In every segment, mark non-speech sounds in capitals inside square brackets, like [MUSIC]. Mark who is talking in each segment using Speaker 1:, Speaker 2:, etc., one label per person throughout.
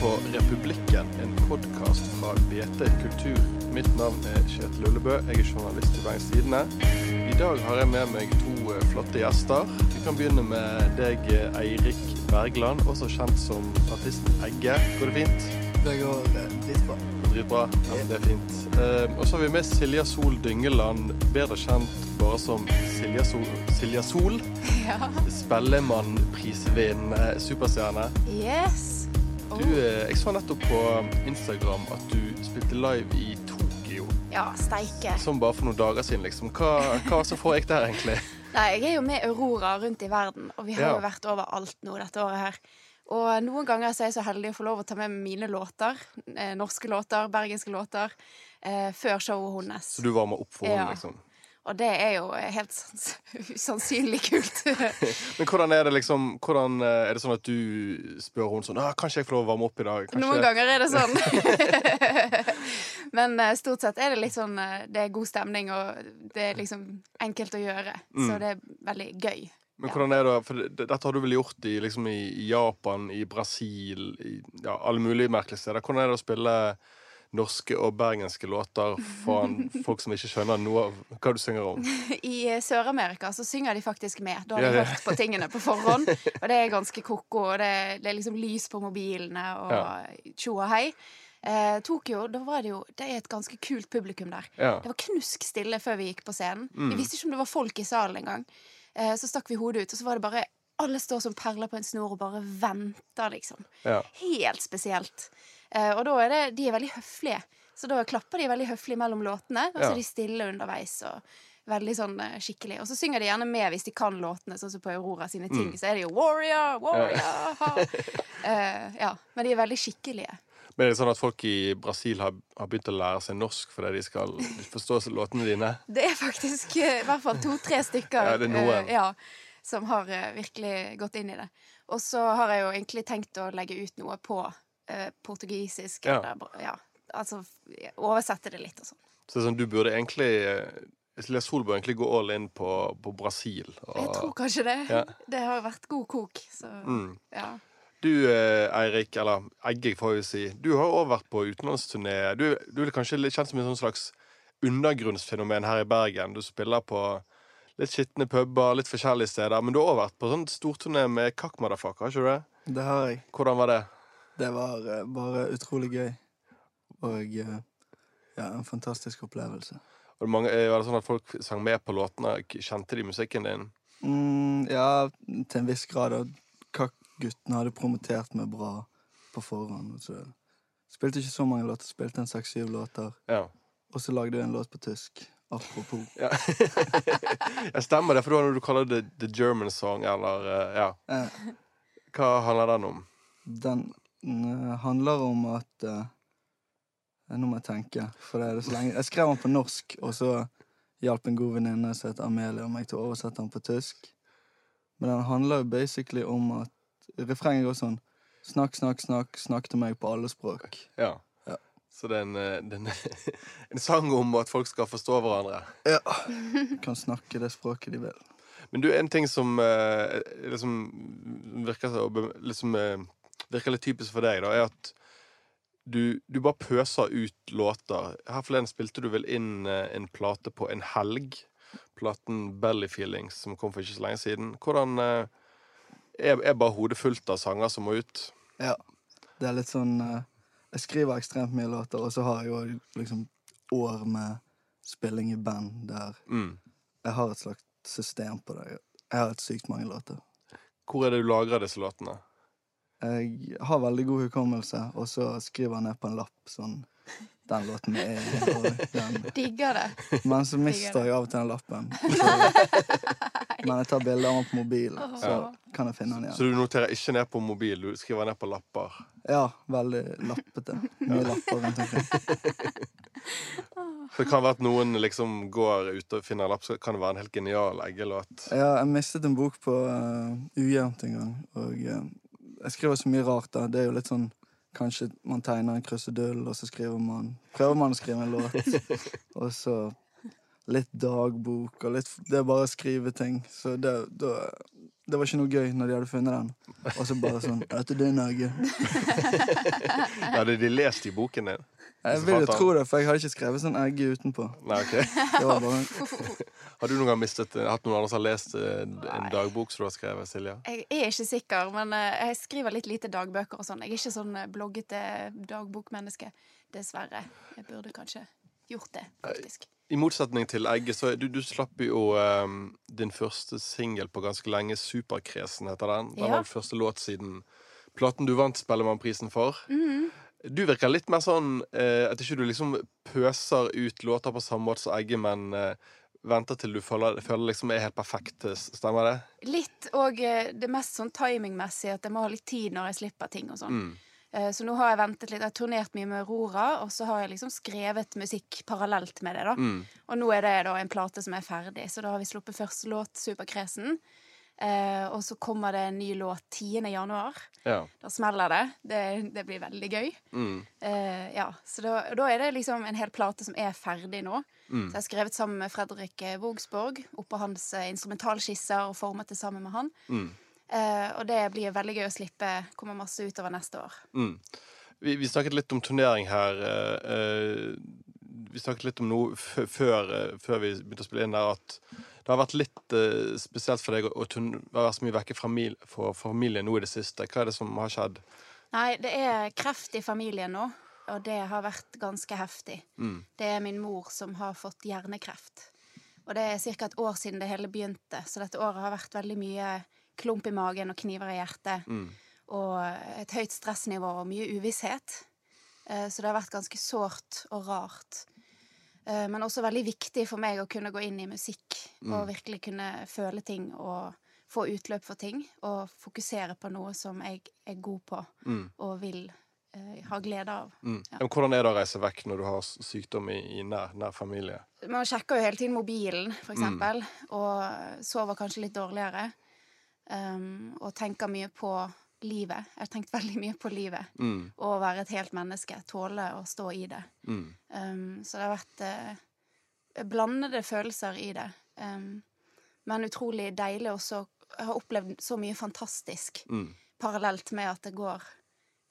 Speaker 1: på Republikken, en podkast fra BT Kultur. Mitt navn er Kjetil Ullebø, jeg er journalist i Bergens Tidende. I dag har jeg med meg to eh, flotte gjester. Vi kan begynne med deg, eh, Eirik Bergland, også kjent som artisten Egge. Går det fint?
Speaker 2: Det går eh, dritbra.
Speaker 1: Dritbra. Ja, men det er fint. Eh, og så har vi med Silja Sol Dyngeland, bedre kjent bare som Silja Sol. Silja Sol. [LAUGHS]
Speaker 3: Ja.
Speaker 1: Spellemannprisvinnende superstjerne.
Speaker 3: Yes.
Speaker 1: Du, eh, jeg så nettopp på Instagram at du spilte live i Tokyo.
Speaker 3: Ja, steike.
Speaker 1: Som bare for noen dager siden, liksom. Hva, hva får jeg der, egentlig? [LAUGHS]
Speaker 3: Nei, jeg er jo med Aurora rundt i verden, og vi har
Speaker 1: Ja.
Speaker 3: jo vært overalt nå dette året her. Og noen ganger så er jeg så heldig å få lov å ta med mine låter, eh, norske låter, bergenske låter, eh, før showet hennes.
Speaker 1: Så du varmer opp for henne,
Speaker 3: Ja.
Speaker 1: liksom.
Speaker 3: Og det er jo helt sans- usannsynlig kult. [LAUGHS]
Speaker 1: Men hvordan er det liksom hvordan, eh, Er det sånn at du spør henne sånn ah, 'Kanskje jeg får lov å varme opp i dag?' Kanskje...
Speaker 3: Noen ganger er det sånn. [LAUGHS] Men eh, stort sett er det litt sånn eh, Det er god stemning, og det er liksom enkelt å gjøre. Så
Speaker 1: Mm.
Speaker 3: det er veldig gøy.
Speaker 1: Men hvordan er det, for Dette har du vel gjort i, liksom, i Japan, i Brasil, i ja, alle mulige merkelige steder. Hvordan er det å spille norske og bergenske låter fra [LAUGHS] folk som ikke skjønner noe av hva du synger om?
Speaker 3: I eh, Sør-Amerika så synger de faktisk med. Da har
Speaker 1: Ja,
Speaker 3: de hørt på tingene på forhånd. [LAUGHS] Og det er ganske ko-ko, det, det er liksom lys på mobilene og
Speaker 1: Ja.
Speaker 3: og hei. Eh, Tokyo, da var det jo Det er et ganske kult publikum der.
Speaker 1: Ja.
Speaker 3: Det var knusk stille før vi gikk på scenen.
Speaker 1: Mm.
Speaker 3: Vi visste ikke om det var folk i salen engang. Eh, så stakk vi hodet ut, og så var det bare Alle står som perler på en snor og bare venter, liksom.
Speaker 1: ja.
Speaker 3: Helt spesielt. Eh, og da er det De er veldig høflige. Så da klapper de veldig høflig mellom låtene, og så er de stille underveis. og Veldig sånn eh, skikkelig. Og så synger de gjerne med hvis de kan låtene, sånn som på Aurora sine ting.
Speaker 1: Mm.
Speaker 3: Så er det jo Warrior, Warrior. ha. uh, ja. Men de er veldig skikkelige.
Speaker 1: Men er det sånn at folk i Brasil har, har begynt å lære seg norsk fordi de skal forstå låtene dine?
Speaker 3: Det er faktisk uh, i hvert fall to-tre stykker
Speaker 1: Ja, det er noen.
Speaker 3: Uh, ja, som har virkelig gått inn i det. Og så har jeg jo egentlig tenkt å legge ut noe på eh, portugisisk.
Speaker 1: Ja.
Speaker 3: Eller, ja, altså oversette det litt og sånn.
Speaker 1: Så det er sånn, du burde egentlig eh, Silja Sol bør egentlig gå all in på, på Brasil. og-
Speaker 3: Jeg tror kanskje det.
Speaker 1: Ja.
Speaker 3: Det har vært god kok, så
Speaker 1: Mm.
Speaker 3: ja.
Speaker 1: Du, eh, Eirik, eller Egge, får vi si. Du har òg vært på utenlandsturné. Du, du er kanskje litt kjent som en sånn slags undergrunnsfenomen her i Bergen. Du spiller på litt skitne puber, litt forskjellige steder. Men du har også vært på sånn storturné med Kakk Motherfucker, har ikke du det?
Speaker 2: Det har jeg.
Speaker 1: Hvordan var det?
Speaker 2: Det var eh, bare utrolig gøy. Og eh, ja, en fantastisk opplevelse.
Speaker 1: Var det, mange, eh, var det sånn at folk sang med på låtene? Kjente de musikken din?
Speaker 2: Mm, ja, til en viss grad. Og Kakk-guttene hadde promotert meg bra på forhånd. og Så spilte ikke så mange låter, spilte en seks-syv låter.
Speaker 1: Ja.
Speaker 2: Og så lagde jeg en låt på tysk. Apropos. [LAUGHS]
Speaker 1: ja. jeg stemmer det, for det var noe du kaller det The German Song, eller eh, Ja.
Speaker 2: Eh,
Speaker 1: Hva handler den om?
Speaker 2: den handler om at eh, Nå må jeg tenke, for det er det så lenge Jeg skrev den på norsk, og så hjalp en god venninne som heter Amelie og meg til å oversette den på tysk. Men den handler jo basically om at Refrenget går sånn Snakk, snakk, snakk, snakk til meg på alle språk.
Speaker 1: Ja.
Speaker 2: Ja.
Speaker 1: Så det er en, den, er [LAUGHS] en, sang om at folk skal forstå hverandre.
Speaker 2: Ja. Kan snakke det språket de vil.
Speaker 1: Men du, en ting som eh, liksom virker, som liksom, eh, virker litt typisk for deg, da, er at du, du bare pøser ut låter. Her forleden spilte du vel inn eh, en plate på en helg. Platen Belly Feelings, som kom for ikke så lenge siden. Hvordan eh, er, er bare hodet fullt av sanger som må ut?
Speaker 2: Ja. Det er litt sånn eh, Jeg skriver ekstremt mye låter, og så har jeg jo liksom år med spilling i band der
Speaker 1: Mm.
Speaker 2: jeg har et slags system på det. Jeg har et sykt mange låter.
Speaker 1: Hvor er det du lagrer disse låtene?
Speaker 2: Jeg har veldig god hukommelse, og så skriver jeg ned på en lapp sånn Den låten er og den.
Speaker 3: Digger det.
Speaker 2: Men så mister jeg av og til den lappen. [LAUGHS] Men jeg tar bilder av den på mobilen, så kan jeg finne den
Speaker 1: Så du noterer ikke ned på mobil, du skriver ned på lapper?
Speaker 2: Ja, veldig lappete. Mye lapper rundt omkring.
Speaker 1: Så det kan være at noen liksom går ut og finner en lapp, så kan det være en helt genial eggelåt.
Speaker 2: Ja, jeg mistet en bok på uh, ujevnt en gang, og eh, jeg skriver så mye rart da. Det er jo litt sånn Kanskje man tegner en krusedull, og så skriver man Prøver man å skrive en låt, [LAUGHS] og så litt dagbok og litt Det er bare å skrive ting. Så det, det, det var ikke noe gøy når de hadde funnet den. Og så bare sånn Er dette din egge?
Speaker 1: Hadde [LAUGHS] de lest i boken din?
Speaker 2: Jeg vil jo tro det, for jeg hadde ikke skrevet sånn egg utenpå.
Speaker 1: Nei, ok.
Speaker 2: Bare [LAUGHS]
Speaker 1: Har du noen gang mistet hatt noen andre som har lest eh, en
Speaker 3: Nei.
Speaker 1: dagbok som du har skrevet, Silja?
Speaker 3: Jeg er ikke sikker, men eh, jeg skriver litt lite dagbøker og sånn. Jeg er ikke sånn eh, bloggete dagbokmenneske. Dessverre. Jeg burde kanskje gjort det, faktisk.
Speaker 1: I motsetning til Egget, så du, du slapp jo um, din første singel på ganske lenge. 'Superkresen' heter den. Den
Speaker 3: Ja.
Speaker 1: var den første låt siden platen du vant Spellemannprisen for.
Speaker 3: Mhm.
Speaker 1: Du virker litt mer sånn eh, at ikke du liksom pøser ut låter på samme måte som Egge, men eh, venter til du føler, føler liksom er helt perfekt. Stemmer det?
Speaker 3: Litt og eh, det mest sånn timingmessig, at jeg må ha litt tid når jeg slipper ting og sånn.
Speaker 1: Mm.
Speaker 3: Eh, Så nå har jeg ventet litt. Jeg har turnert mye med Aurora, og så har jeg liksom skrevet musikk parallelt med det. da.
Speaker 1: Mm.
Speaker 3: Og nå er det da en plate som er ferdig, så da har vi sluppet første låt, 'Superkresen'. Eh, og så kommer det en ny låt 10. januar.
Speaker 1: Ja.
Speaker 3: Da smeller det. Det, det blir veldig gøy.
Speaker 1: Mm.
Speaker 3: Eh, ja, Så da, da er det liksom en hel plate som er ferdig nå.
Speaker 1: Mm.
Speaker 3: Så jeg har skrevet sammen med Fredrik eh, Vågsborg oppå hans eh, instrumentalskisser og formet det sammen med han.
Speaker 1: Mm.
Speaker 3: Eh, og det blir veldig gøy å slippe. Kommer masse utover neste år.
Speaker 1: Mm. Vi, vi snakket litt om turnering her. eh, vi snakket litt om noe før, før vi begynte å spille inn der, at det har vært litt uh, spesielt for deg å, være så mye vekke fra familien nå i det siste. Hva er det som har skjedd?
Speaker 3: Nei, det er kreft i familien nå, og det har vært ganske heftig.
Speaker 1: Mm.
Speaker 3: Det er min mor som har fått hjernekreft. Og det er ca. et år siden det hele begynte, så dette året har vært veldig mye klump i magen og kniver i hjertet.
Speaker 1: Mm.
Speaker 3: Og et høyt stressnivå og mye uvisshet. Eh, Så det har vært ganske sårt og rart. Eh, Men også veldig viktig for meg å kunne gå inn i musikk og virkelig kunne føle ting og få utløp for ting. Og fokusere på noe som jeg er god på
Speaker 1: Mm.
Speaker 3: og vil eh, ha glede av.
Speaker 1: Mm.
Speaker 3: Ja.
Speaker 1: Hvordan er det å reise vekk når du har sykdom i, i nær, nær familie?
Speaker 3: Man sjekker jo hele tiden mobilen, for eksempel, og sover kanskje litt dårligere. Um, og tenker mye på livet. Jeg har tenkt veldig mye på livet.
Speaker 1: Mm.
Speaker 3: Og å være et helt menneske. Tåle å stå i det.
Speaker 1: Mm.
Speaker 3: Um, så det har vært eh, blandede følelser i det. Um, men utrolig deilig også Jeg har opplevd så mye fantastisk
Speaker 1: Mm.
Speaker 3: parallelt med at det går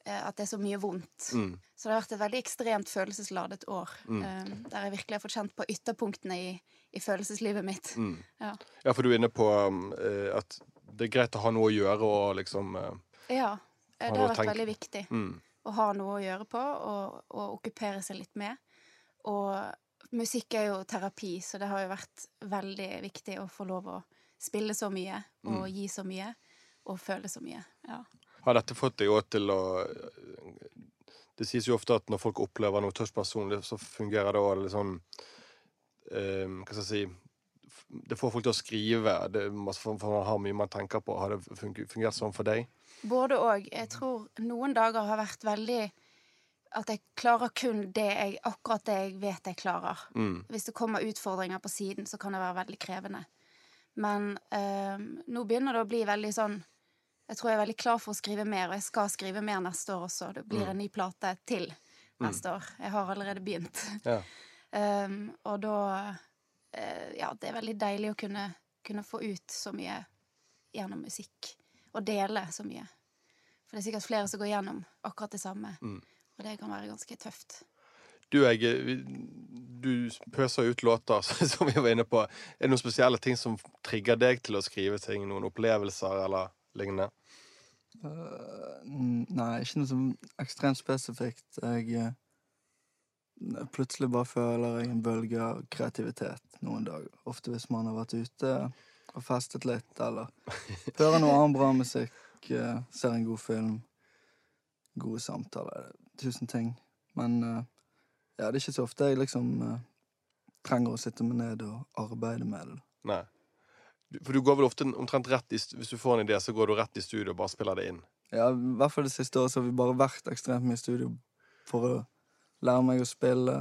Speaker 3: eh, At det er så mye vondt.
Speaker 1: Mm.
Speaker 3: Så det har vært et veldig ekstremt følelsesladet år.
Speaker 1: Mm.
Speaker 3: um, der jeg virkelig har fått kjent på ytterpunktene i, i følelseslivet mitt.
Speaker 1: Mm.
Speaker 3: Ja.
Speaker 1: Ja, for du er inne på um, eh, at det er greit å ha noe å gjøre og liksom eh,
Speaker 3: Ja. eh, Det har vært veldig viktig
Speaker 1: mm.
Speaker 3: å ha noe å gjøre på og, og okkupere seg litt med. Og musikk er jo terapi, så det har jo vært veldig viktig å få lov å spille så mye og
Speaker 1: Mm.
Speaker 3: gi så mye og føle så mye. Ja.
Speaker 1: Har dette fått deg òg til å Det sies jo ofte at når folk opplever noe tøft personlig, så fungerer det òg litt sånn eh, Hva skal jeg si Det får folk til å skrive, det, for man har mye man tenker på. Har det fungert sånn for deg?
Speaker 3: Både og. Jeg tror noen dager har vært veldig At jeg klarer kun det jeg, akkurat det jeg vet jeg klarer.
Speaker 1: Mm.
Speaker 3: Hvis det kommer utfordringer på siden, så kan det være veldig krevende. Men øh, nå begynner det å bli veldig sånn Jeg tror jeg er veldig klar for å skrive mer, og jeg skal skrive mer neste år også. Det blir en ny plate til neste år. Jeg har allerede begynt.
Speaker 1: Ja.
Speaker 3: Um, [LAUGHS] og da Ja, det er veldig deilig å kunne, kunne få ut så mye gjennom musikk. Og dele så mye. For det er sikkert flere som går gjennom akkurat det samme.
Speaker 1: Mm.
Speaker 3: Og det kan være ganske tøft.
Speaker 1: Du, jeg, du pøser ut låter, [LAUGHS] som vi var inne på. Er det noen spesielle ting som trigger deg til å skrive ting? Noen opplevelser eller lignende?
Speaker 2: Uh, Nei, ikke noe som ekstremt spesifikt. Jeg uh, Plutselig bare føler jeg en bølge av kreativitet noen dager. Ofte hvis man har vært ute og festet litt, eller hører noe annen bra musikk, eh, ser en god film, gode samtaler, tusen ting. Men eh, ja, det er ikke så ofte jeg liksom eh, trenger å sitte meg ned og arbeide med det.
Speaker 1: Nei. For du går vel ofte omtrent rett i Hvis du får en idé, så går du rett i studio og bare spiller det inn.
Speaker 2: Ja, i hvert fall det siste året så har vi bare vært ekstremt mye i studio for å lære meg å spille,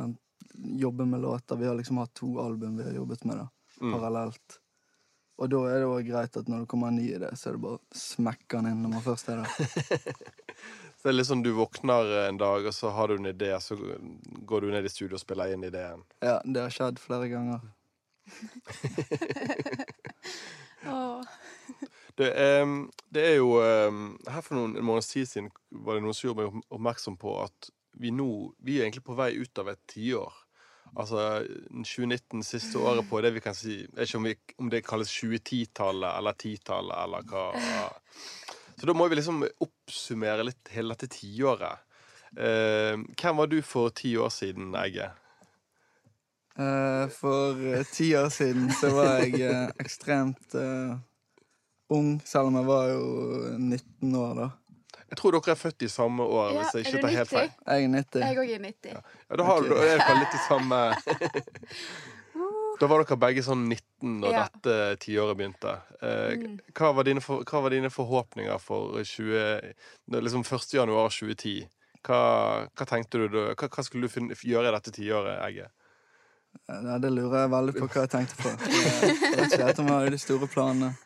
Speaker 2: jobbe med låter. Vi har liksom hatt to album vi har jobbet med da,
Speaker 1: Mm.
Speaker 2: parallelt. Og da er det òg greit at når det kommer en ny idé, så er det bare å smekke den inn når man først er der. [LAUGHS]
Speaker 1: Så det er litt sånn du våkner en dag, og så har du en idé, så går du ned i studio og spiller inn ideen.
Speaker 2: Ja, det har skjedd flere ganger. [LAUGHS]
Speaker 3: oh. [LAUGHS]
Speaker 1: Det, um, det er jo um, Her for noen måneders tid siden var det noen som gjorde meg oppmerksom på at vi nå Vi er egentlig på vei ut av et tiår. Altså 2019, siste året på det vi kan si Jeg vet ikke om, vi, om det kalles 2010-tallet eller 10-tallet eller hva. Så da må vi liksom oppsummere litt hele dette tiåret. Ehm, hvem var du for ti år siden, Egge?
Speaker 2: Eh, for eh, ti år siden så var jeg eh, ekstremt eh, ung, selv om jeg var jo 19 år da.
Speaker 1: Jeg tror dere er født i samme år.
Speaker 3: Ja,
Speaker 1: hvis jeg ikke tar helt feil.
Speaker 2: Jeg er 90.
Speaker 3: Jeg òg er 90.
Speaker 1: Ja, da, har,
Speaker 2: okay.
Speaker 1: du- er litt i samme [LAUGHS] Da var dere begge sånn 19 da
Speaker 3: Ja.
Speaker 1: dette tiåret begynte. Eh,
Speaker 3: Mm.
Speaker 1: hva, var dine for, hva var dine forhåpninger for 20, liksom 1. januar 2010? Hva, hva tenkte du da? Hva, hva skulle du finne, gjøre i dette tiåret, Egge?
Speaker 2: Ja, det lurer jeg veldig på hva jeg tenkte på. Jeg vet ikke helt om jeg hadde de store planene.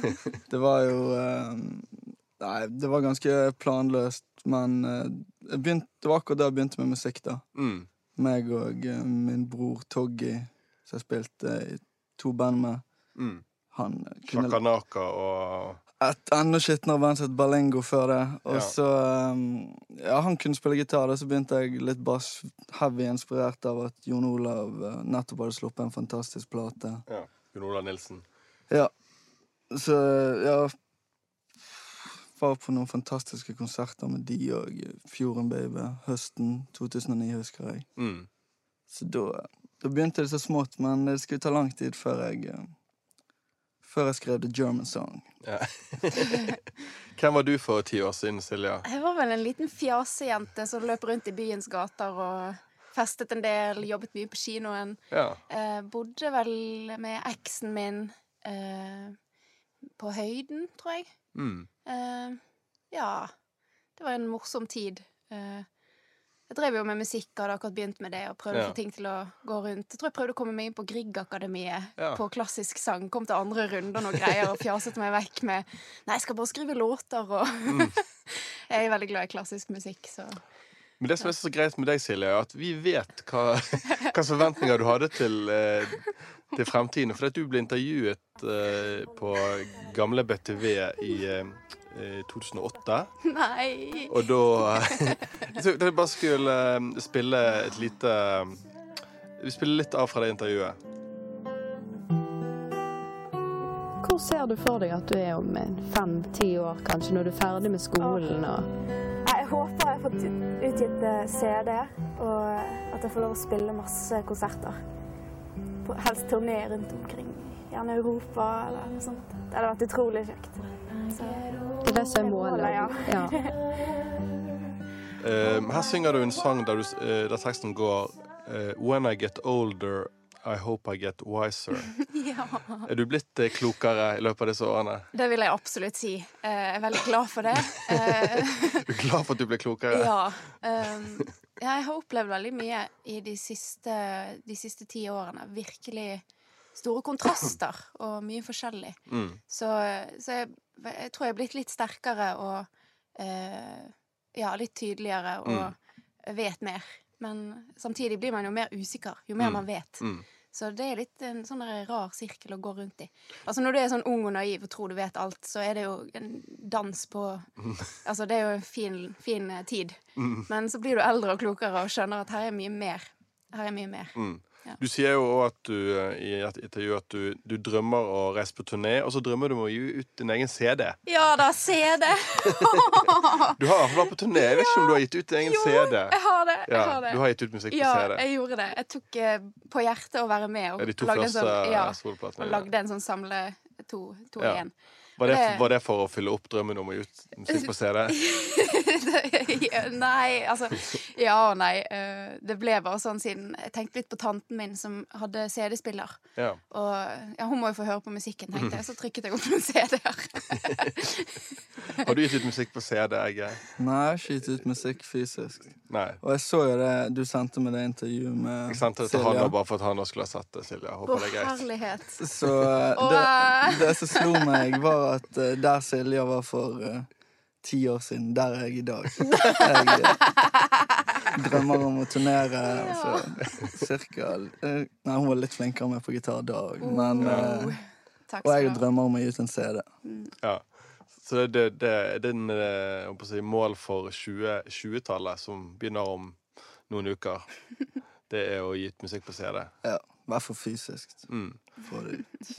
Speaker 2: [LAUGHS] Det var jo eh, Nei, det var ganske planløst, men eh, begynte, det var akkurat da jeg begynte med musikk, da.
Speaker 1: Mm.
Speaker 2: Meg og eh, min bror Toggy, som jeg spilte i to band med,
Speaker 1: Mm.
Speaker 2: han eh, kunne
Speaker 1: Shakanaka og
Speaker 2: et enda skitnere band som het Balengo før det. Og
Speaker 1: Ja.
Speaker 2: så um, Ja, han kunne spille gitar, da, så begynte jeg litt bass. Heavy inspirert av at Jon Olav nettopp hadde sluppet en fantastisk plate.
Speaker 1: ja, Jon Olav Nilsen.
Speaker 2: Ja. Så ja Var på noen fantastiske konserter med de og Fjorden Baby høsten 2009, husker jeg.
Speaker 1: Mm.
Speaker 2: Så da, da begynte det så smått, men det skulle ta lang tid før jeg uh, Før jeg skrev The German Song.
Speaker 1: Ja. [LAUGHS] Hvem var du for ti år siden, Silja?
Speaker 3: Jeg var vel en liten fjasejente som løp rundt i byens gater og festet en del, jobbet mye på kinoen.
Speaker 1: Ja.
Speaker 3: Eh, bodde vel med eksen min eh, på høyden, tror jeg.
Speaker 1: Mm.
Speaker 3: Eh, ja. Det var en morsom tid. Eh, jeg drev jo med musikk, hadde akkurat begynt med det, og prøvde
Speaker 1: Ja.
Speaker 3: å få ting til å gå rundt. Jeg tror jeg prøvde å komme meg inn på Griegakademiet
Speaker 1: Ja.
Speaker 3: på klassisk sang. Kom til andre runder og greier og fjaset meg vekk med Nei, jeg skal bare skrive låter og
Speaker 1: Mm. [LAUGHS]
Speaker 3: Jeg er veldig glad i klassisk musikk, så
Speaker 1: Men det som er så greit med deg, Silje, er at vi vet hva, [LAUGHS] hva forventninger du hadde til, eh, til fremtiden. For at du ble intervjuet eh, på gamle BTV i eh, eh, 2008.
Speaker 3: Nei!
Speaker 1: Og da [LAUGHS] Så jeg bare skulle eh, spille et lite Vi spiller litt av fra det intervjuet.
Speaker 4: Hvor ser du for deg at du er om fem-ti år, kanskje, når du er ferdig med skolen? og...
Speaker 5: Håper jeg har fått utgitt eh, CD, og at jeg får lov å spille masse konserter. På, helst turné rundt omkring, gjerne Europa eller noe sånt. Det hadde vært utrolig kjekt. Så,
Speaker 4: Det er det som er målet.
Speaker 5: ja.
Speaker 4: Ja.
Speaker 1: Eh, her synger du en sang der, du, eh, der teksten går eh, When I get older, I hope I get wiser. [LAUGHS]
Speaker 3: Ja.
Speaker 1: Er du blitt eh, klokere i løpet av disse årene?
Speaker 3: Det vil jeg absolutt si. Eh, Jeg er veldig glad for det. Eh, [LAUGHS]
Speaker 1: Du er glad for at du ble klokere?
Speaker 3: Ja. Um, jeg har opplevd veldig mye i de siste, de siste ti årene. Virkelig store kontraster og mye forskjellig.
Speaker 1: Mm.
Speaker 3: Så, så jeg, jeg tror jeg er blitt litt sterkere og eh, ja, litt tydeligere og vet mer. Men samtidig blir man jo mer usikker jo mer
Speaker 1: Mm.
Speaker 3: man vet.
Speaker 1: Mm.
Speaker 3: Så det er litt en sånn rar sirkel å gå rundt i. Altså Når du er sånn ung og naiv og tror du vet alt, så er det jo en dans på [LAUGHS] Altså det er jo en fin, fin eh, tid.
Speaker 1: Mm.
Speaker 3: Men så blir du eldre og klokere og skjønner at her er mye mer. Her er mye mer.
Speaker 1: Mm.
Speaker 3: Ja.
Speaker 1: Du sier jo at eh, i et intervju at du, du drømmer å reise på turné, og så drømmer du om å gi ut din egen CD.
Speaker 3: Ja da, CD! [LAUGHS]
Speaker 1: Du har i vært på turné. Jeg vet ikke om du har gitt ut din egen
Speaker 3: Jo,
Speaker 1: CD.
Speaker 3: jeg har det. Jeg
Speaker 1: Ja,
Speaker 3: har det.
Speaker 1: du har gitt ut musikk på CD.
Speaker 3: Ja, jeg gjorde det. Jeg tok eh, på hjertet å være med. Og lagde en sånn, og lagde en sånn samle to, to
Speaker 1: Ja.
Speaker 3: igjen.
Speaker 1: Var det, var det for å fylle opp drømmen om å gi ut musikk på CD? [LAUGHS]
Speaker 3: nei, altså Ja og nei. Eh, Det ble bare sånn siden Jeg tenkte litt på tanten min som hadde CD-spiller.
Speaker 1: Ja.
Speaker 3: Og ja, hun må jo få høre på musikken, tenkte jeg. Så trykket jeg opp noen CD-er.
Speaker 1: Har du gitt ut musikk på CD, Egge?
Speaker 2: Nei, jeg har ikke gitt ut musikk fysisk.
Speaker 1: Nei.
Speaker 2: Og jeg så jo det du sendte med det intervjuet med
Speaker 1: Jeg sendte det til han bare for at han skulle ha sett det, Silja. Håper det er greit.
Speaker 3: herlighet.
Speaker 2: Så eh, det, det som slo meg, var at eh, der Silja var for eh, ti år siden, der er jeg i dag. [LAUGHS] Jeg eh, drømmer om å turnere. Så cirka eh, Nei, hun var litt flinkere med på gitar da òg, men eh, Og jeg drømmer om å gi ut en CD.
Speaker 1: Ja. Så det, det, det er din eh, si, mål for 20 20-tallet, som begynner om noen uker. [LAUGHS] Det er å gi ut musikk på CD.
Speaker 2: Ja, I hvert fall fysisk.
Speaker 1: Mm.
Speaker 2: Få det ut.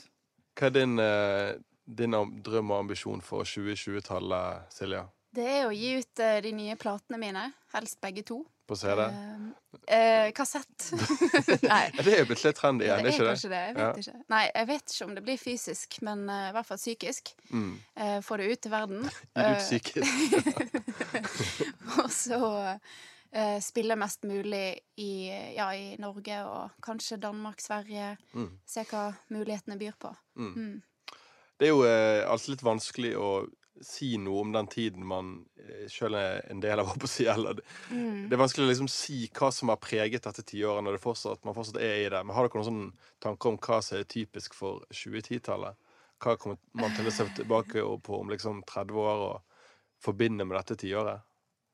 Speaker 1: Hva er din, eh, din drøm og ambisjon for 2020-tallet, Silja?
Speaker 3: Det er å gi ut uh, de nye platene mine. Helst begge to.
Speaker 1: På CD?
Speaker 3: Uh, uh, kassett. [LAUGHS] Nei.
Speaker 1: Det er jo blitt litt trendy igjen,
Speaker 3: det er
Speaker 1: ikke det?
Speaker 3: det. Jeg vet ikke. Nei, jeg vet ikke om det blir fysisk, men eh, i hvert fall psykisk.
Speaker 1: Mm.
Speaker 3: Eh, Få det ut til verden. [LAUGHS]
Speaker 1: Gi ut
Speaker 3: Eh,
Speaker 1: psykisk. [LAUGHS]
Speaker 3: og så eh, spille mest mulig i, ja, i Norge og kanskje Danmark, Sverige.
Speaker 1: Mm.
Speaker 3: Se hva mulighetene byr på.
Speaker 1: Mm. Det er jo eh, alltid litt vanskelig å si noe om den tiden man eh, sjøl er en del av, [LAUGHS] si. Eller det,
Speaker 3: Mm.
Speaker 1: det er vanskelig å liksom si hva som har preget dette tiåret, når det fortsatt, man fortsatt er i det. Men har dere noen sånne tanker om hva som er typisk for 2010-tallet? Hva kommer man til å se tilbake på om liksom 30 år og forbinde med dette tiåret?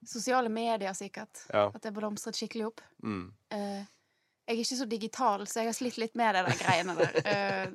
Speaker 3: Sosiale medier, sikkert.
Speaker 1: Ja.
Speaker 3: At det blomstret skikkelig opp.
Speaker 1: Mm.
Speaker 3: Eh, jeg er ikke så digital, så jeg har slitt litt med det der greiene der. [LAUGHS] Eh,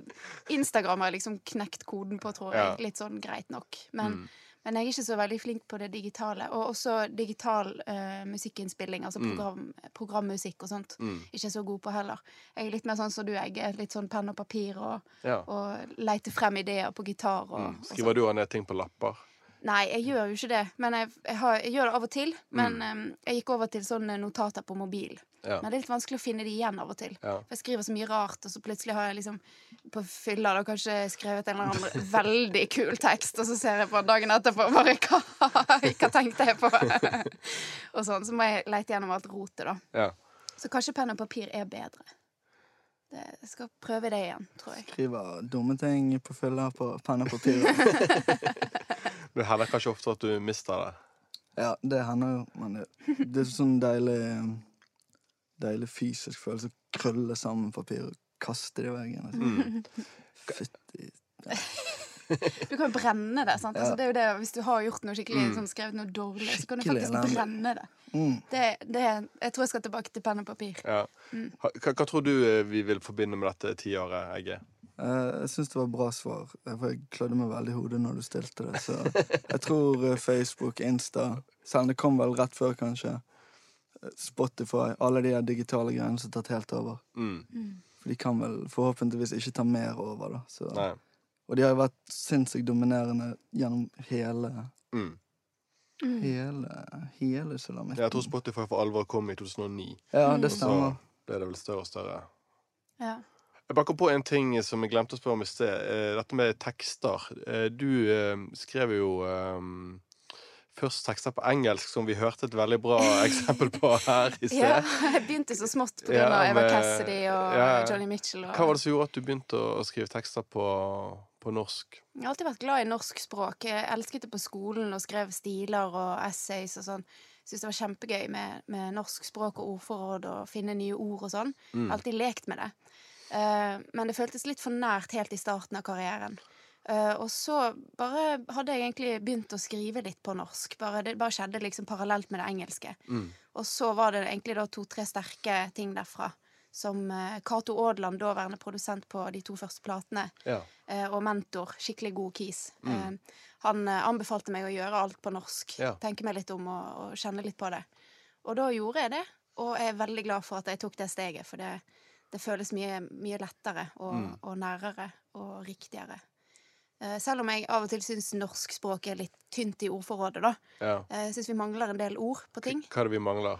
Speaker 3: Instagram har jeg liksom knekt koden på, tror jeg. Litt sånn greit nok. Men,
Speaker 1: Mm.
Speaker 3: men jeg er ikke så veldig flink på det digitale. Og også digital uh, musikkinnspilling, altså
Speaker 1: Mm.
Speaker 3: program, programmusikk og sånt.
Speaker 1: Mm.
Speaker 3: Ikke så god på heller. Jeg er litt mer sånn som du, jeg er litt sånn penn og papir og,
Speaker 1: Ja.
Speaker 3: og leite frem ideer på gitar og,
Speaker 1: Mm.
Speaker 3: og
Speaker 1: Skriver du ned ting på lapper?
Speaker 3: Nei, jeg gjør jo ikke det. Men jeg, jeg, har, jeg gjør det av og til. Men
Speaker 1: Mm.
Speaker 3: em, jeg gikk over til sånne notater på mobil.
Speaker 1: Ja.
Speaker 3: Men det er litt vanskelig å finne de igjen av og til.
Speaker 1: Ja.
Speaker 3: For jeg skriver så mye rart, og så plutselig har jeg liksom på fylla da kanskje skrevet en eller annen [LAUGHS] veldig kul tekst, og så ser jeg på dagen etterpå bare hva, hva tenkte jeg på? [LAUGHS] og sånn. Så må jeg leite gjennom alt rotet, da.
Speaker 1: ja.
Speaker 3: Så kanskje penn og papir er bedre. Det, jeg skal prøve det igjen, tror jeg.
Speaker 2: Skriver dumme ting på fylla på penn og papir.
Speaker 1: Det hender kanskje ofte at du mister det.
Speaker 2: Ja, det hender jo. Men det, det er sånn deilig Deilig fysisk følelse å krølle sammen papir og kaste det i veggen. Altså.
Speaker 1: Mm.
Speaker 2: Fytti [LAUGHS]
Speaker 3: Du kan jo brenne det. sant?
Speaker 2: Ja.
Speaker 3: Altså, det er jo det, Hvis du har gjort noe skikkelig,
Speaker 1: Mm.
Speaker 3: sånn, skrevet noe dårlig, så kan du faktisk
Speaker 2: elendig.
Speaker 3: brenne det.
Speaker 2: mm.
Speaker 3: det, det. Jeg tror jeg skal tilbake til penn og papir.
Speaker 1: Ja.
Speaker 3: Mm.
Speaker 1: Hva, hva tror du eh, vi vil forbinde med dette tiåret, Egge?
Speaker 2: Eh, Jeg syns det var bra svar, for jeg klødde meg veldig i hodet når du stilte det. Så jeg tror eh, Facebook, Insta Selv om det kom vel rett før, kanskje. Spotify. Alle de digitale greiene som har tatt helt over.
Speaker 1: Mm.
Speaker 2: For de kan vel forhåpentligvis ikke ta mer over, da. Så.
Speaker 1: Nei.
Speaker 2: Og de har jo vært sinnssykt dominerende gjennom hele
Speaker 1: Mm.
Speaker 2: Hele hele sulamitten.
Speaker 1: Jeg tror Spotify for alvor kom i 2009.
Speaker 2: Ja, det stemmer.
Speaker 1: Og så ble det vel større og større.
Speaker 3: Ja.
Speaker 1: Jeg bare kom på en ting som jeg glemte å spørre om i sted. Eh, Dette med tekster. Eh, Du eh, skrev jo um, først tekster på engelsk, som vi hørte et veldig bra [LAUGHS] eksempel på her i sted. ja.
Speaker 3: Jeg begynte så smått på
Speaker 1: Ja,
Speaker 3: Eva Cassidy og
Speaker 1: ja.
Speaker 3: Johnny Mitchell. Og...
Speaker 1: Hva var det som gjorde at du begynte å skrive tekster på, på norsk?
Speaker 3: Jeg har alltid vært glad i norsk språk. Jeg elsket det på skolen og skrev stiler og essays og sånn. Syns det var kjempegøy med, med norsk språk og ordforråd og finne nye ord og sånn.
Speaker 1: Mm.
Speaker 3: Alltid lekt med det. Uh, men det føltes litt for nært helt i starten av karrieren. Uh, og så bare hadde jeg egentlig begynt å skrive litt på norsk. Bare, det bare skjedde liksom parallelt med det engelske.
Speaker 1: Mm.
Speaker 3: Og så var det egentlig da to-tre sterke ting derfra. Som eh, Cato Aadland, daværende produsent på de to første platene,
Speaker 1: Ja.
Speaker 3: eh, og mentor, skikkelig god kis.
Speaker 1: Mm.
Speaker 3: Eh, han anbefalte meg å gjøre alt på norsk.
Speaker 1: Ja.
Speaker 3: Tenke meg litt om og, og kjenne litt på det. Og da gjorde jeg det, og jeg er veldig glad for at jeg tok det steget, for det, det føles mye, mye lettere og,
Speaker 1: Mm.
Speaker 3: og nærere og riktigere. Selv om jeg av og til syns norsk språk er litt tynt i ordforrådet, da.
Speaker 1: ja.
Speaker 3: Jeg syns vi mangler en del ord på ting.
Speaker 1: Hva er det vi mangler?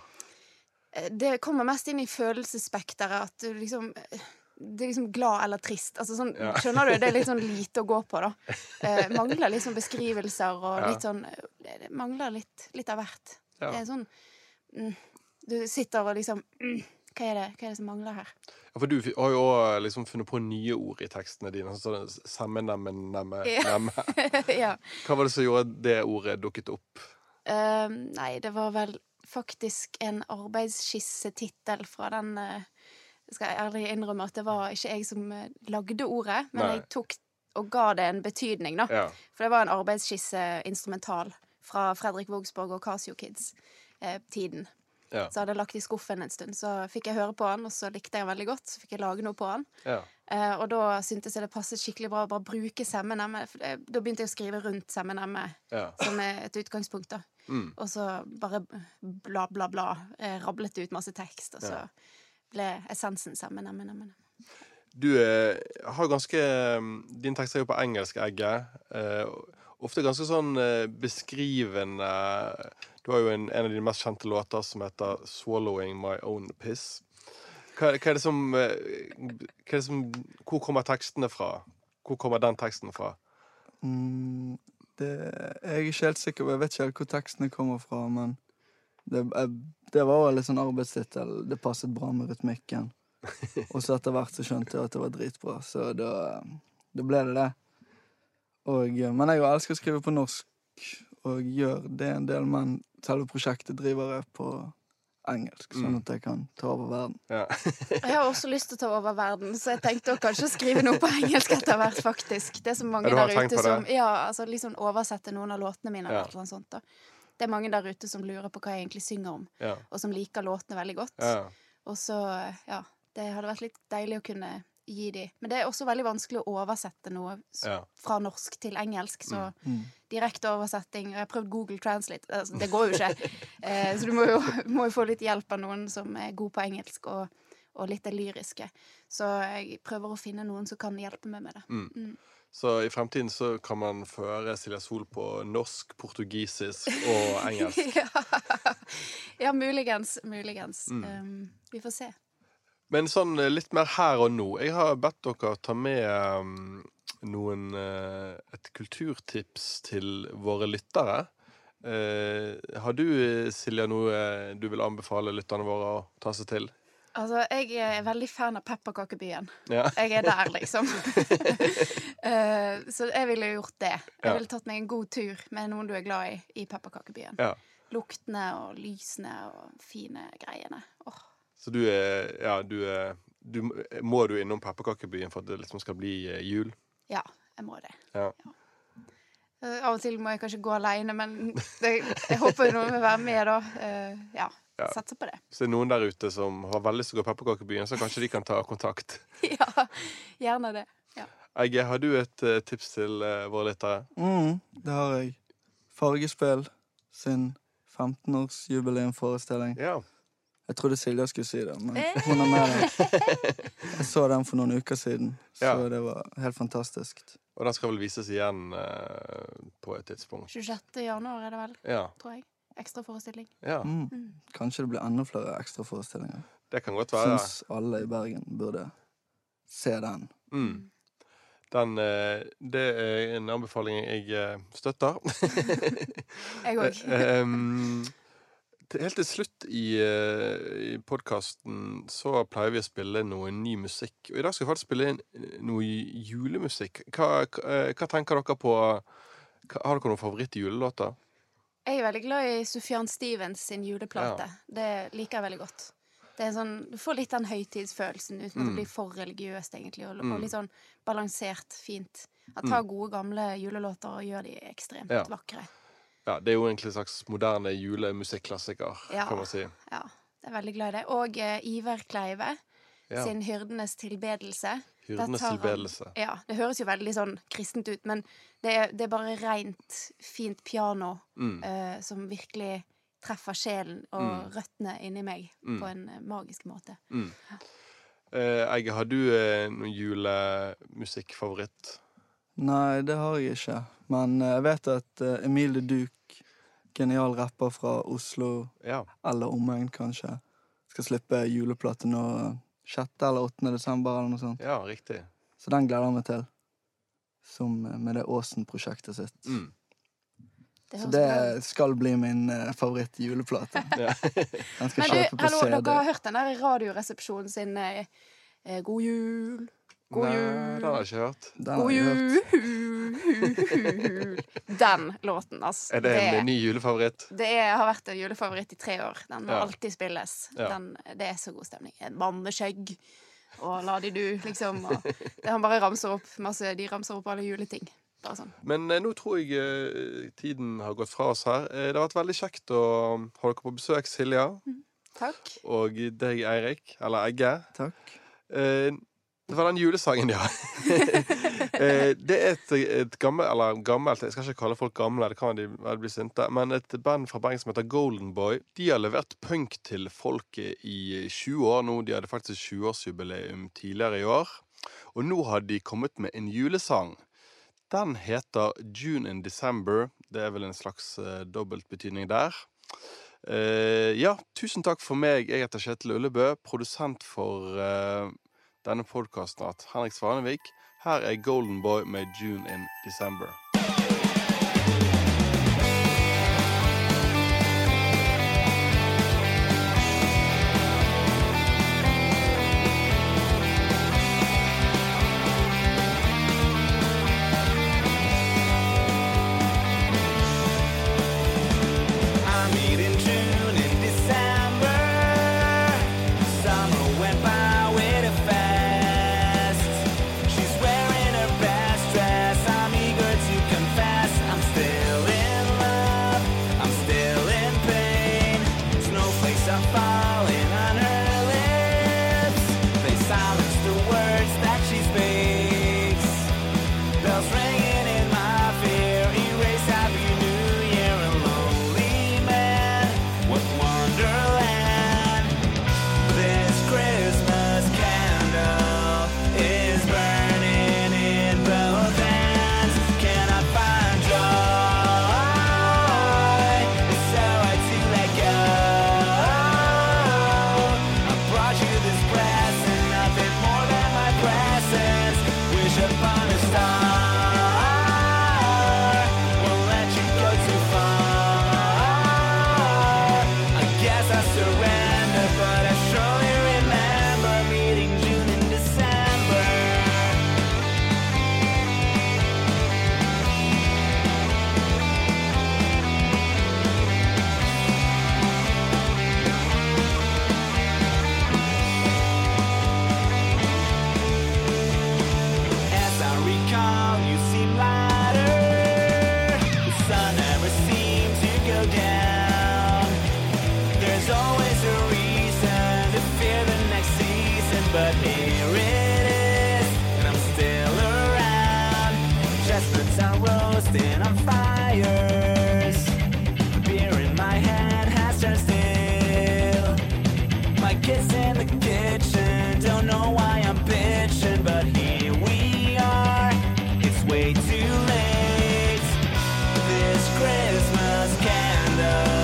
Speaker 3: Eh, Det kommer mest inn i følelsesspekteret at du liksom eh, det er liksom glad eller trist. Altså sånn,
Speaker 1: Ja.
Speaker 3: Skjønner du? Det er litt sånn [LAUGHS] lite å gå på, da. Eh, mangler litt sånn beskrivelser og
Speaker 1: Ja.
Speaker 3: litt sånn eh, Det mangler litt, litt av hvert.
Speaker 1: Ja.
Speaker 3: Det er sånn mm, Du sitter og liksom mm, hva, er det, hva er det som mangler her?
Speaker 1: Ja, for du har jo òg liksom funnet på nye ord i tekstene dine. Sånn Sammenemme-nemme-nemme. [LAUGHS]
Speaker 3: ja.
Speaker 1: Hva var det som gjorde det ordet dukket opp?
Speaker 3: Uh, nei, det var vel faktisk en arbeidsskissetittel fra den Jeg Skal ærlig innrømme at det var ikke jeg som eh, lagde ordet, men
Speaker 1: Nei.
Speaker 3: jeg tok og ga det en betydning, da.
Speaker 1: Ja.
Speaker 3: For det var en arbeidsskisse instrumental fra Fredrik Vågsborg og Casio Kids-tiden.
Speaker 1: Ja.
Speaker 3: Så hadde jeg lagt i skuffen en stund. Så fikk jeg høre på han, og så likte jeg han veldig godt. Så fikk jeg lage noe på han.
Speaker 1: Ja.
Speaker 3: Eh, og da syntes jeg det passet skikkelig bra å bare bruke semmenemme. Da begynte jeg å skrive rundt semmenemme
Speaker 1: Ja.
Speaker 3: som et utgangspunkt, da.
Speaker 1: Mm.
Speaker 3: Og så bare bla, bla, bla. Eh, rablet ut masse tekst, og så
Speaker 1: Ja.
Speaker 3: ble essensen sammen nemme.
Speaker 1: Du eh, har ganske Din tekst er jo på engelsk, Egget. Eh, ofte ganske sånn eh, beskrivende Du har jo en, en av dine mest kjente låter som heter 'Swallowing My Own Piss'. Hva, hva er det som, eh, hva er det som Hvor kommer tekstene fra? Hvor kommer den teksten fra?
Speaker 2: Mm, det, jeg er ikke helt sikker, jeg vet ikke helt hvor tekstene kommer fra, men det, det var jo litt sånn arbeidstittel. Det passet bra med rytmikken. [LAUGHS] Og så etter hvert så skjønte jeg at det var dritbra, så da, da ble det det. Og, men jeg elsker å skrive på norsk, og gjør det en del, men selve prosjektet driver jeg på engelsk, sånn
Speaker 1: Mm.
Speaker 2: at jeg kan ta over verden.
Speaker 1: Ja.
Speaker 3: Jeg har også lyst til å ta over verden, så jeg tenkte å kanskje skrive noe på engelsk etter hvert, faktisk. Det er så mange der ute som Ja, altså liksom oversette noen av låtene mine, eller
Speaker 1: Ja.
Speaker 3: eller noe sånt. da. Det er mange der ute som lurer på hva jeg egentlig synger om,
Speaker 1: Ja.
Speaker 3: og som liker låtene veldig godt.
Speaker 1: ja.
Speaker 3: Og så, ja Det hadde vært litt deilig å kunne gi de. Men det er også veldig vanskelig å oversette noe fra norsk til engelsk, så
Speaker 2: Mm.
Speaker 3: Direkte oversetting Jeg har prøvd Google Translate, altså, det går jo ikke. [LAUGHS] Eh, så du må jo, [LAUGHS] må jo få litt hjelp av noen som er god på engelsk, og, og litt det lyriske. Så jeg prøver å finne noen som kan hjelpe meg med det.
Speaker 1: Mm. Så i fremtiden så kan man få høre Silja Sol på norsk, portugisisk og [LAUGHS] engelsk.
Speaker 3: ja. ja, muligens. Muligens.
Speaker 1: Mm.
Speaker 3: Um, vi får se.
Speaker 1: Men sånn eh, litt mer her og nå. Jeg har bedt dere ta med um, noen eh, et kulturtips til våre lyttere. Eh, har du, Silja, noe du vil anbefale lytterne våre å ta seg til?
Speaker 3: Altså, jeg er veldig fan av Pepperkakebyen.
Speaker 1: Ja.
Speaker 3: Jeg er der, liksom. [LAUGHS] Eh, så jeg ville gjort det. Jeg ville tatt meg en god tur med noen du er glad i, i Pepperkakebyen.
Speaker 1: ja.
Speaker 3: Luktene og lysene og fine greiene. Oh.
Speaker 1: Så du er Ja, du er du, Må du innom pepperkakebyen for at det liksom skal bli jul?
Speaker 3: Ja, jeg må det.
Speaker 1: Ja.
Speaker 3: Ja. av og til må jeg kanskje gå aleine, men det, jeg håper noen vil være med, da. Uh, ja.
Speaker 1: Ja.
Speaker 3: Satser på det.
Speaker 1: Hvis det er noen der ute som har veldig lyst til å gå pepperkakebyen, så kanskje de kan ta kontakt. [LAUGHS]
Speaker 3: ja, gjerne det. Ja.
Speaker 1: Egge, har du et uh, tips til uh, våre lyttere?
Speaker 2: Mm, det har jeg. Fargespill sin 15-årsjubileumforestilling.
Speaker 1: Ja.
Speaker 2: Jeg trodde Silja skulle si det, men hun er med. [LAUGHS] Jeg så den for noen uker siden, så
Speaker 1: Ja.
Speaker 2: det var helt fantastisk.
Speaker 1: Og den skal vel vises igjen eh, på et tidspunkt.
Speaker 3: 26. januar er det vel,
Speaker 1: Ja.
Speaker 3: tror jeg. Ekstraforestilling.
Speaker 1: ja.
Speaker 2: Mm.
Speaker 3: Mm.
Speaker 2: Kanskje det blir enda flere ekstraforestillinger.
Speaker 1: Det kan godt være.
Speaker 2: Syns alle i Bergen burde se den.
Speaker 1: Mm. Den, eh, det er en anbefaling jeg eh, støtter. [LAUGHS]
Speaker 3: Jeg òg. [LAUGHS]
Speaker 1: Helt til slutt i, uh, i podkasten så pleier vi å spille noe ny musikk. Og i dag skal vi faktisk spille inn noe julemusikk. Hva, hva, eh, tenker dere på Har dere noen favoritt-julelåter?
Speaker 3: Jeg er veldig glad i Sufjan Stevens sin juleplate. Det liker jeg veldig godt. Det er sånn, Du får litt den høytidsfølelsen uten at
Speaker 1: Mm.
Speaker 3: det blir for religiøst, egentlig. Og,
Speaker 1: Mm.
Speaker 3: og litt sånn balansert, fint. At ta gode, gamle julelåter og gjør de ekstremt
Speaker 1: Ja.
Speaker 3: vakre.
Speaker 1: Ja, Det er jo egentlig en slags moderne julemusikklassiker,
Speaker 3: Ja.
Speaker 1: kan man si.
Speaker 3: Ja, jeg er veldig glad i det. Og uh, Iver Kleive
Speaker 1: Ja.
Speaker 3: sin 'Hyrdenes tilbedelse'.
Speaker 1: Hyrdenes
Speaker 3: han-
Speaker 1: tilbedelse.
Speaker 3: Ja, Det høres jo veldig sånn kristent ut, men det er, det er bare rent, fint piano
Speaker 1: Mm.
Speaker 3: uh, som virkelig treffer sjelen og
Speaker 1: Mm.
Speaker 3: røttene inni meg
Speaker 1: Mm.
Speaker 3: på en eh, magisk måte.
Speaker 1: Mm. Uh, Egge, har du uh, noen julemusikkfavoritt?
Speaker 2: Nei, det har jeg ikke. Men eh, jeg vet at uh, Emilie Duke, genial rapper fra Oslo
Speaker 1: Ja.
Speaker 2: eller omegn, kanskje, skal slippe juleplate nå 6. eller 8. desember eller noe sånt.
Speaker 1: ja, riktig.
Speaker 2: Så den gleder jeg meg til. Som eh, med det Åsen-prosjektet sitt.
Speaker 1: Mm.
Speaker 3: Det
Speaker 2: Så det skal bli min uh, favoritt-juleplate. [LAUGHS] Den skal
Speaker 3: Men du,
Speaker 2: kjøpe på
Speaker 3: hallo,
Speaker 2: CD.
Speaker 3: dere har hørt den der Radioresepsjonen sin eh, eh, God jul, god
Speaker 1: Nei,
Speaker 3: jul
Speaker 1: den har jeg ikke hørt.
Speaker 2: Den
Speaker 3: God jul [LAUGHS] Den låten, altså.
Speaker 1: Er det en ny julefavoritt?
Speaker 3: det er, har vært en julefavoritt i tre år. Den må
Speaker 1: Ja.
Speaker 3: alltid spilles.
Speaker 1: Ja.
Speaker 3: Den, det er så god stemning. En manneskjegg og la de du, liksom. Og det han bare ramser opp masse De ramser opp alle juleting. Bare sånn.
Speaker 1: Men eh, nå tror jeg eh, tiden har gått fra oss her. Eh, det har vært veldig kjekt å ha dere på besøk, Silja.
Speaker 3: Mm. Takk.
Speaker 1: Og deg, Eirik. Eller Egge.
Speaker 2: Takk.
Speaker 1: Eh, det var den julesangen, ja. [LAUGHS] eh, det er et, et Eller gammelt, jeg skal ikke kalle folk gamle, det kan de vel bli sinte. Men et band fra Bergen som heter Golden Boy. De har levert punk til folket i 20 år nå. De hadde faktisk 20-årsjubileum tidligere i år. Og nå har de kommet med en julesang. Den heter June in December. Det er vel en slags uh, dobbeltbetydning der. Uh, ja, tusen takk for meg. Jeg heter Kjetil Ullebø, produsent for eh, denne podkasten at Henrik Svanevik. Her er Golden Boy med June in December.
Speaker 6: around. Christmas candle.